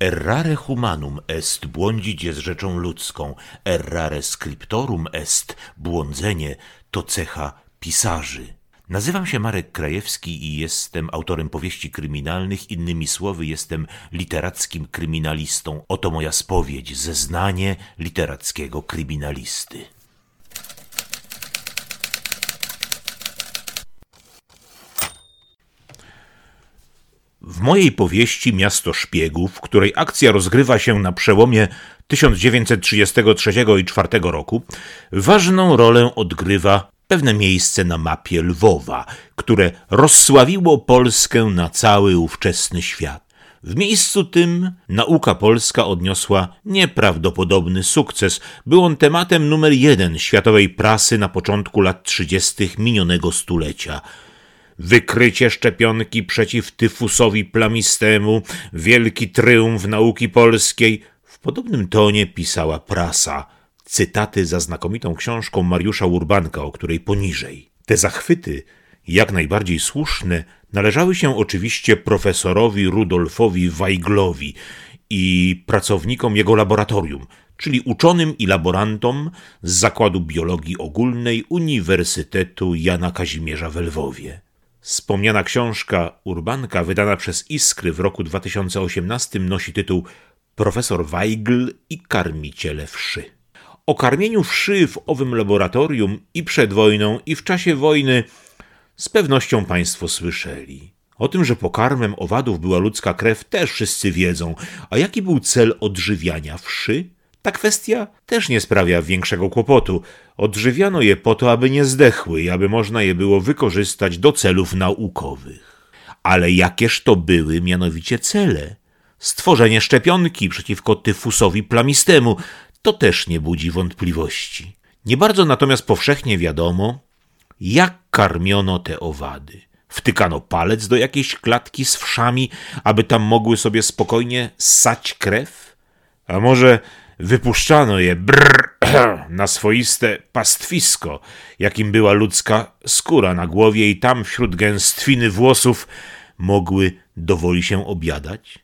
Errare humanum est, błądzić jest rzeczą ludzką, errare scriptorum est, błądzenie to cecha pisarzy. Nazywam się Marek Krajewski i jestem autorem powieści kryminalnych, innymi słowy jestem literackim kryminalistą. Oto moja spowiedź, zeznanie literackiego kryminalisty. W mojej powieści Miasto Szpiegów, której akcja rozgrywa się na przełomie 1933 i 4 roku, ważną rolę odgrywa pewne miejsce na mapie Lwowa, które rozsławiło Polskę na cały ówczesny świat. W miejscu tym nauka polska odniosła nieprawdopodobny sukces. Był on tematem numer jeden światowej prasy na początku lat 30. minionego stulecia. Wykrycie szczepionki przeciw tyfusowi plamistemu, wielki tryumf nauki polskiej. W podobnym tonie pisała prasa cytaty za znakomitą książką Mariusza Urbanka, o której poniżej. Te zachwyty, jak najbardziej słuszne, należały się oczywiście profesorowi Rudolfowi Weiglowi i pracownikom jego laboratorium, czyli uczonym i laborantom z Zakładu Biologii Ogólnej Uniwersytetu Jana Kazimierza w Lwowie. Wspomniana książka Urbanka, wydana przez Iskry w roku 2018, nosi tytuł Profesor Weigl i karmiciele wszy. O karmieniu wszy w owym laboratorium i przed wojną, i w czasie wojny z pewnością Państwo słyszeli. O tym, że pokarmem owadów była ludzka krew, też wszyscy wiedzą. A jaki był cel odżywiania wszy? Ta kwestia też nie sprawia większego kłopotu. Odżywiano je po to, aby nie zdechły i aby można je było wykorzystać do celów naukowych. Ale jakież to były mianowicie cele? Stworzenie szczepionki przeciwko tyfusowi plamistemu, to też nie budzi wątpliwości. Nie bardzo natomiast powszechnie wiadomo, jak karmiono te owady. Wtykano palec do jakiejś klatki z wszami, aby tam mogły sobie spokojnie ssać krew? A może wypuszczano je brrr, na swoiste pastwisko, jakim była ludzka skóra na głowie i tam wśród gęstwiny włosów mogły dowoli się obiadać?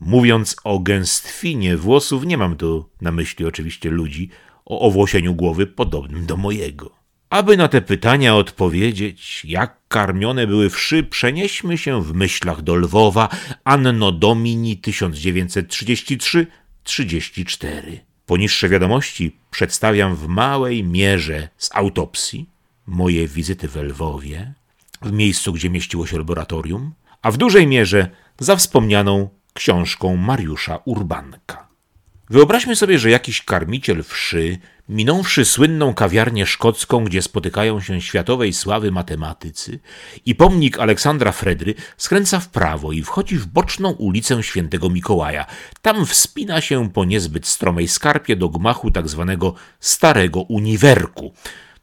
Mówiąc o gęstwinie włosów, nie mam tu na myśli oczywiście ludzi o owłosieniu głowy podobnym do mojego. Aby na te pytania odpowiedzieć, jak karmione były wszy, przenieśmy się w myślach do Lwowa Anno Domini 1933-34. Poniższe wiadomości przedstawiam w małej mierze z autopsji, moje wizyty w Lwowie, w miejscu, gdzie mieściło się laboratorium, a w dużej mierze za wspomnianą książką Mariusza Urbanka. Wyobraźmy sobie, że jakiś karmiciel wszy, minąwszy słynną kawiarnię szkocką, gdzie spotykają się światowej sławy matematycy, i pomnik Aleksandra Fredry, skręca w prawo i wchodzi w boczną ulicę Świętego Mikołaja. Tam wspina się po niezbyt stromej skarpie do gmachu tak zwanego Starego Uniwerku.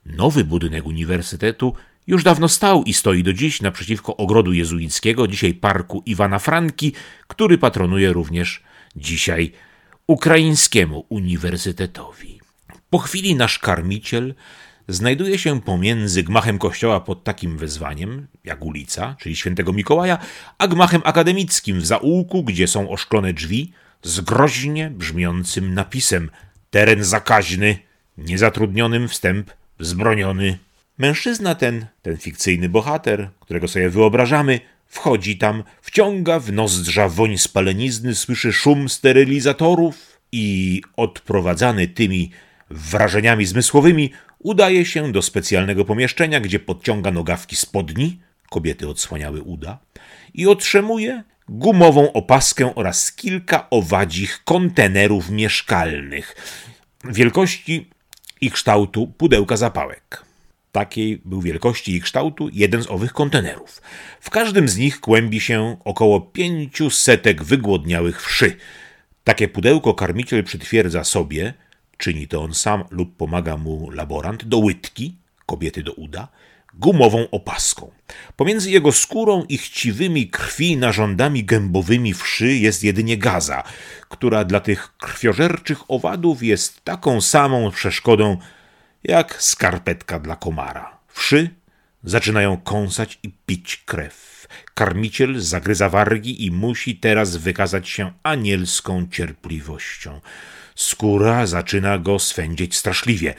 Nowy budynek uniwersytetu już dawno stał i stoi do dziś naprzeciwko ogrodu jezuickiego, dzisiaj parku Iwana Franki, który patronuje również dzisiaj ukraińskiemu uniwersytetowi. Po chwili nasz karmiciel znajduje się pomiędzy gmachem kościoła pod takim wezwaniem, jak ulica, czyli świętego Mikołaja, a gmachem akademickim w zaułku, gdzie są oszklone drzwi z groźnie brzmiącym napisem teren zakaźny, niezatrudnionym wstęp wzbroniony. Mężczyzna ten, ten fikcyjny bohater, którego sobie wyobrażamy, wchodzi tam, wciąga w nozdrza woń spalenizny, słyszy szum sterylizatorów i odprowadzany tymi wrażeniami zmysłowymi udaje się do specjalnego pomieszczenia, gdzie podciąga nogawki spodni, kobiety odsłaniały uda, i otrzymuje gumową opaskę oraz kilka owadzich kontenerów mieszkalnych wielkości i kształtu pudełka zapałek. Takiej był wielkości i kształtu jeden z owych kontenerów. W każdym z nich kłębi się około pięciu setek wygłodniałych wszy. Takie pudełko karmiciel przytwierdza sobie, czyni to on sam lub pomaga mu laborant, do łydki, kobiety do uda, gumową opaską. Pomiędzy jego skórą i chciwymi krwi narządami gębowymi wszy jest jedynie gaza, która dla tych krwiożerczych owadów jest taką samą przeszkodą jak skarpetka dla komara. Wszy zaczynają kąsać i pić krew. Karmiciel zagryza wargi i musi teraz wykazać się anielską cierpliwością. Skóra zaczyna go swędzić straszliwie.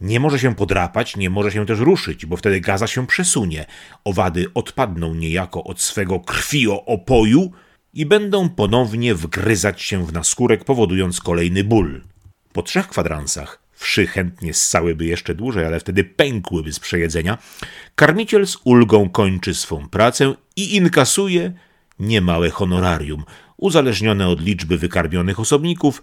Nie może się podrapać, nie może się też ruszyć, bo wtedy gaza się przesunie. Owady odpadną niejako od swego krwioopoju i będą ponownie wgryzać się w naskórek, powodując kolejny ból. Po trzech kwadransach wszy chętnie ssałyby jeszcze dłużej, ale wtedy pękłyby z przejedzenia. Karmiciel z ulgą kończy swą pracę i inkasuje niemałe honorarium, uzależnione od liczby wykarmionych osobników,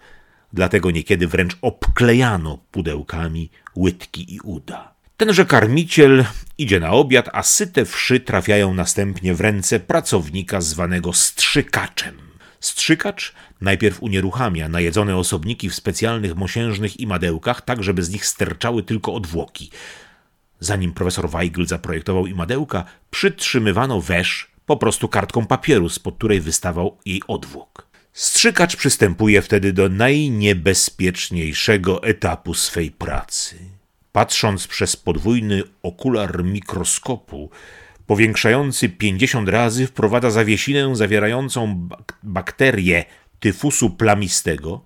dlatego niekiedy wręcz obklejano pudełkami łydki i uda. Tenże karmiciel idzie na obiad, a syte wszy trafiają następnie w ręce pracownika zwanego strzykaczem. Strzykacz najpierw unieruchamia najedzone osobniki w specjalnych mosiężnych imadełkach, tak żeby z nich sterczały tylko odwłoki. Zanim profesor Weigl zaprojektował imadełka, przytrzymywano wesz po prostu kartką papieru, spod której wystawał jej odwłok. Strzykacz przystępuje wtedy do najniebezpieczniejszego etapu swej pracy. Patrząc przez podwójny okular mikroskopu, powiększający 50 razy, wprowadza zawiesinę zawierającą bakterię tyfusu plamistego,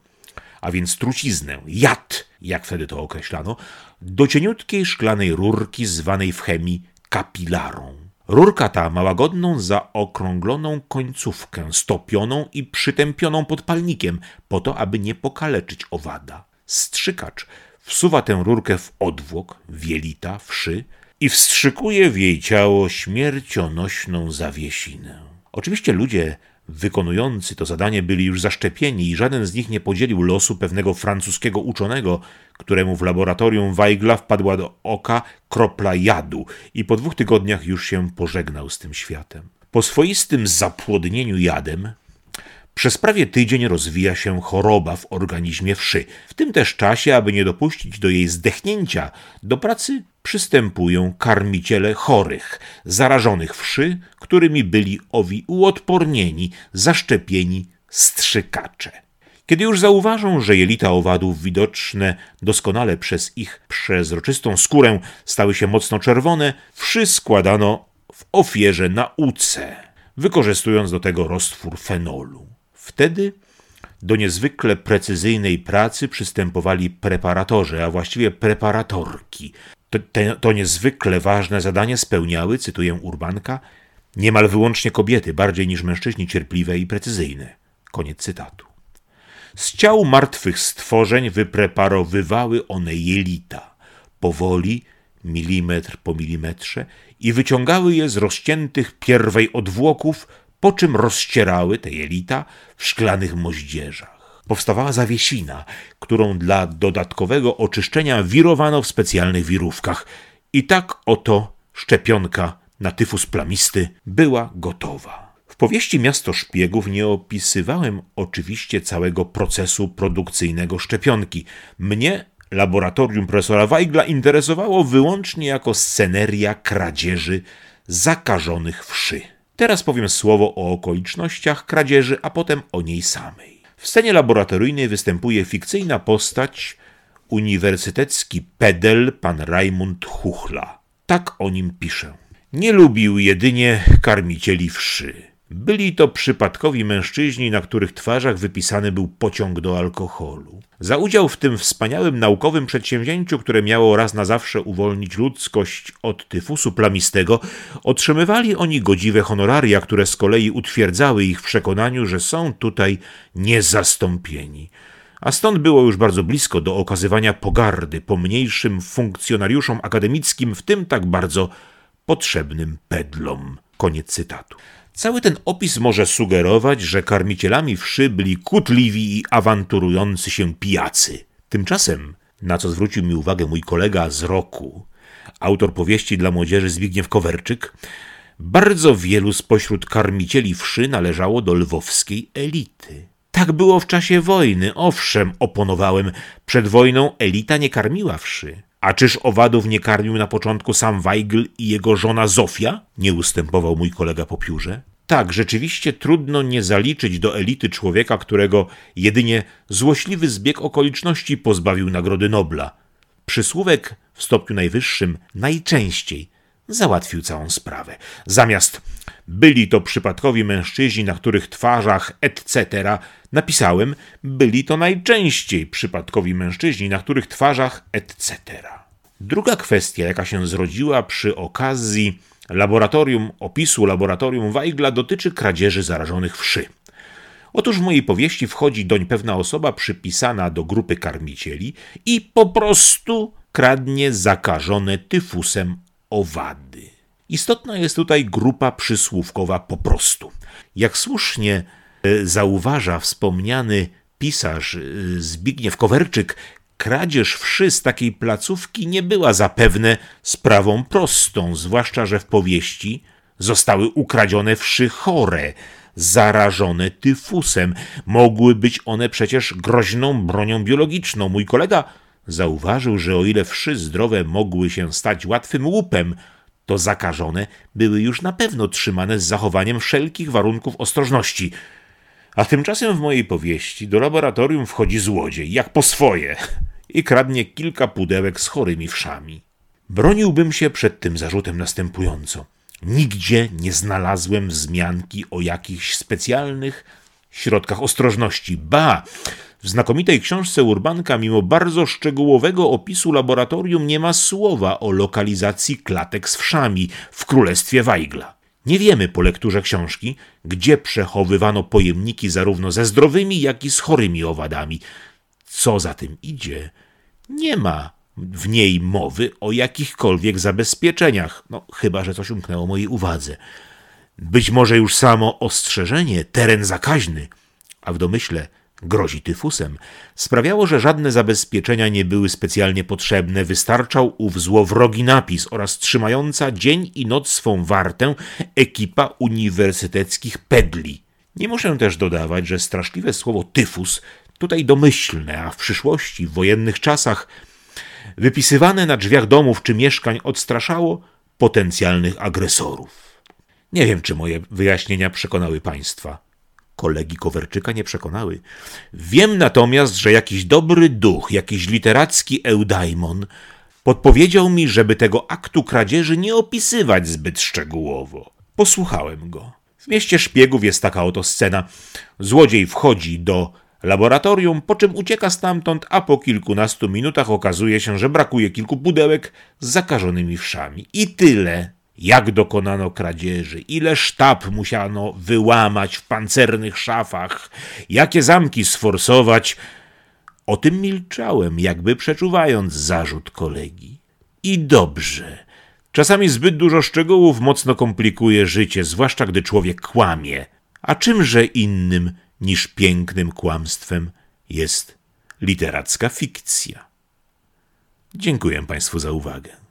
a więc truciznę, jad, jak wtedy to określano, do cieniutkiej szklanej rurki zwanej w chemii kapilarą. Rurka ta ma łagodną, zaokrągloną końcówkę, stopioną i przytępioną podpalnikiem, po to, aby nie pokaleczyć owada. Strzykacz wsuwa tę rurkę w odwłok, wielita, wszy i wstrzykuje w jej ciało śmiercionośną zawiesinę. Oczywiście ludzie wykonujący to zadanie byli już zaszczepieni i żaden z nich nie podzielił losu pewnego francuskiego uczonego, któremu w laboratorium Weigla wpadła do oka kropla jadu i po dwóch tygodniach już się pożegnał z tym światem. Po swoistym zapłodnieniu jadem przez prawie tydzień rozwija się choroba w organizmie wszy. W tym też czasie, aby nie dopuścić do jej zdechnięcia, do pracy przystępują karmiciele chorych, zarażonych wszy, którymi byli owi uodpornieni, zaszczepieni strzykacze. Kiedy już zauważą, że jelita owadów widoczne doskonale przez ich przezroczystą skórę stały się mocno czerwone, wszy składano w ofierze nauce, wykorzystując do tego roztwór fenolu. Wtedy do niezwykle precyzyjnej pracy przystępowali preparatorzy, a właściwie preparatorki. To, te, to niezwykle ważne zadanie spełniały, cytuję Urbanka, niemal wyłącznie kobiety, bardziej niż mężczyźni cierpliwe i precyzyjne. Koniec cytatu. Z ciał martwych stworzeń wypreparowywały one jelita, powoli, milimetr po milimetrze, i wyciągały je z rozciętych pierwej odwłoków, po czym rozcierały te jelita w szklanych moździerzach. Powstawała zawiesina, którą dla dodatkowego oczyszczenia wirowano w specjalnych wirówkach. I tak oto szczepionka na tyfus plamisty była gotowa. W powieści Miasto Szpiegów nie opisywałem oczywiście całego procesu produkcyjnego szczepionki. Mnie laboratorium profesora Weigla interesowało wyłącznie jako sceneria kradzieży zakażonych wszy. Teraz powiem słowo o okolicznościach kradzieży, a potem o niej samej. W scenie laboratoryjnej występuje fikcyjna postać, uniwersytecki pedel pan Raimund Huchla. Tak o nim piszę. Nie lubił jedynie karmicieli wszy. Byli to przypadkowi mężczyźni, na których twarzach wypisany był pociąg do alkoholu. Za udział w tym wspaniałym naukowym przedsięwzięciu, które miało raz na zawsze uwolnić ludzkość od tyfusu plamistego, otrzymywali oni godziwe honoraria, które z kolei utwierdzały ich w przekonaniu, że są tutaj niezastąpieni. A stąd było już bardzo blisko do okazywania pogardy pomniejszym funkcjonariuszom akademickim, w tym tak bardzo potrzebnym pedlom. Koniec cytatu. Cały ten opis może sugerować, że karmicielami wszy byli kutliwi i awanturujący się pijacy. Tymczasem, na co zwrócił mi uwagę mój kolega z roku, autor powieści dla młodzieży Zbigniew Kowerczyk, bardzo wielu spośród karmicieli wszy należało do lwowskiej elity. Tak było w czasie wojny, owszem, oponowałem, przed wojną elita nie karmiła wszy. A czyż owadów nie karmił na początku sam Weigl i jego żona Zofia? Nie ustępował mój kolega po piórze. Tak, rzeczywiście trudno nie zaliczyć do elity człowieka, którego jedynie złośliwy zbieg okoliczności pozbawił Nagrody Nobla. Przysłówek w stopniu najwyższym najczęściej załatwił całą sprawę. Zamiast byli to przypadkowi mężczyźni, na których twarzach etc. napisałem byli to najczęściej przypadkowi mężczyźni, na których twarzach etc. Druga kwestia, jaka się zrodziła przy okazji laboratorium, opisu laboratorium Weigla, dotyczy kradzieży zarażonych wszy. Otóż w mojej powieści wchodzi doń pewna osoba przypisana do grupy karmicieli i po prostu kradnie zakażone tyfusem owady. Istotna jest tutaj grupa przysłówkowa po prostu. Jak słusznie e, zauważa wspomniany pisarz e, Zbigniew Kowerczyk, kradzież wszy z takiej placówki nie była zapewne sprawą prostą, zwłaszcza że w powieści zostały ukradzione wszy chore, zarażone tyfusem. Mogły być one przecież groźną bronią biologiczną. Mój kolega zauważył, że o ile wszy zdrowe mogły się stać łatwym łupem, to zakażone były już na pewno trzymane z zachowaniem wszelkich warunków ostrożności. A tymczasem w mojej powieści do laboratorium wchodzi złodziej, jak po swoje, i kradnie kilka pudełek z chorymi wszami. Broniłbym się przed tym zarzutem następująco. Nigdzie nie znalazłem wzmianki o jakichś specjalnych środkach ostrożności. Ba! W znakomitej książce Urbanka, mimo bardzo szczegółowego opisu laboratorium, nie ma słowa o lokalizacji klatek z wszami w królestwie Weigla. Nie wiemy po lekturze książki, gdzie przechowywano pojemniki zarówno ze zdrowymi, jak i z chorymi owadami. Co za tym idzie, nie ma w niej mowy o jakichkolwiek zabezpieczeniach, no chyba że coś umknęło mojej uwadze. Być może już samo ostrzeżenie teren zakaźny, a w domyśle grozi tyfusem, sprawiało, że żadne zabezpieczenia nie były specjalnie potrzebne, wystarczał ów złowrogi napis oraz trzymająca dzień i noc swą wartę ekipa uniwersyteckich pedli. Nie muszę też dodawać, że straszliwe słowo tyfus tutaj domyślne, a w przyszłości, w wojennych czasach, wypisywane na drzwiach domów czy mieszkań odstraszało potencjalnych agresorów. Nie wiem, czy moje wyjaśnienia przekonały Państwa. Kolegi Kowerczyka nie przekonały. Wiem natomiast, że jakiś dobry duch, jakiś literacki eudaimon podpowiedział mi, żeby tego aktu kradzieży nie opisywać zbyt szczegółowo. Posłuchałem go. W mieście szpiegów jest taka oto scena. Złodziej wchodzi do laboratorium, po czym ucieka stamtąd, a po kilkunastu minutach okazuje się, że brakuje kilku pudełek z zakażonymi wszami. I tyle. Jak dokonano kradzieży, ile sztab musiano wyłamać w pancernych szafach, jakie zamki sforsować. O tym milczałem, jakby przeczuwając zarzut kolegi. I dobrze. Czasami zbyt dużo szczegółów mocno komplikuje życie, zwłaszcza gdy człowiek kłamie. A czymże innym niż pięknym kłamstwem jest literacka fikcja. Dziękuję Państwu za uwagę.